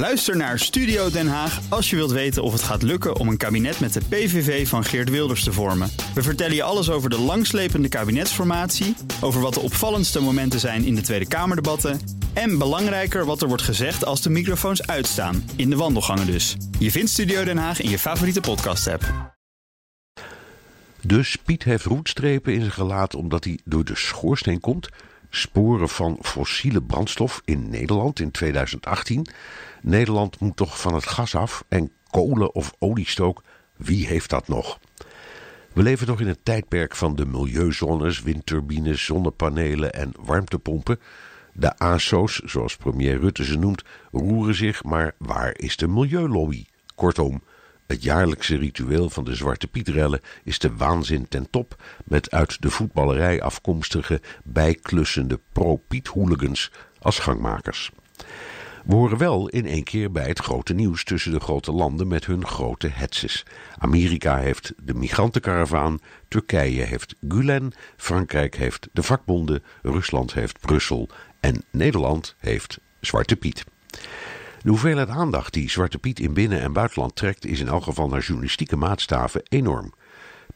Luister naar Studio Den Haag als je wilt weten of het gaat lukken om een kabinet met de PVV van Geert Wilders te vormen. We vertellen je alles over de langslepende kabinetsformatie, over wat de opvallendste momenten zijn in de Tweede Kamerdebatten en belangrijker wat er wordt gezegd als de microfoons uitstaan, in de wandelgangen dus. Je vindt Studio Den Haag in je favoriete podcast-app. Dus Piet heeft roetstrepen in zijn gelaat omdat hij door de schoorsteen komt. Sporen van fossiele brandstof in Nederland in 2018. Nederland moet toch van het gas af en kolen of oliestook, wie heeft dat nog? We leven nog in het tijdperk van de milieuzones, windturbines, zonnepanelen en warmtepompen. De ASO's, zoals premier Rutte ze noemt, roeren zich, maar waar is de milieulobby? Kortom, het jaarlijkse ritueel van de Zwarte Pietrellen is de waanzin ten top, met uit de voetballerij afkomstige bijklussende pro-Piet-hooligans als gangmakers. We horen wel in één keer bij het grote nieuws tussen de grote landen met hun grote hetses. Amerika heeft de migrantenkaravaan, Turkije heeft Gulen, Frankrijk heeft de vakbonden, Rusland heeft Brussel en Nederland heeft Zwarte Piet. De hoeveelheid aandacht die Zwarte Piet in binnen- en buitenland trekt is in elk geval naar journalistieke maatstaven enorm.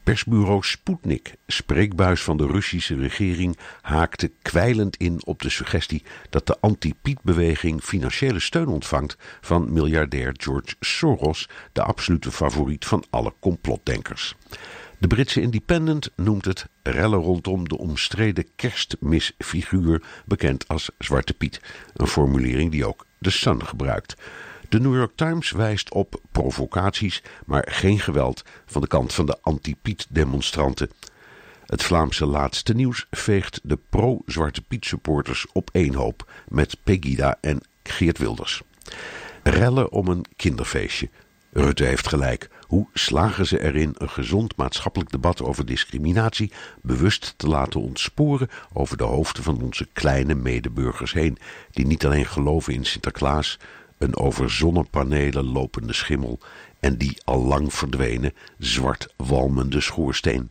Persbureau Sputnik, spreekbuis van de Russische regering, haakte kwijlend in op de suggestie dat de anti-Piet-beweging financiële steun ontvangt van miljardair George Soros, de absolute favoriet van alle complotdenkers. De Britse Independent noemt het rellen rondom de omstreden kerstmisfiguur, bekend als Zwarte Piet. Een formulering die ook de Sun gebruikt. De New York Times wijst op provocaties, maar geen geweld van de kant van de anti-Piet-demonstranten. Het Vlaamse laatste nieuws veegt de pro-Zwarte Piet supporters op één hoop met Pegida en Geert Wilders. Rellen om een kinderfeestje. Rutte heeft gelijk. Hoe slagen ze erin een gezond maatschappelijk debat over discriminatie bewust te laten ontsporen over de hoofden van onze kleine medeburgers heen, die niet alleen geloven in Sinterklaas, een over zonnepanelen lopende schimmel en die al lang verdwenen zwart walmende schoorsteen.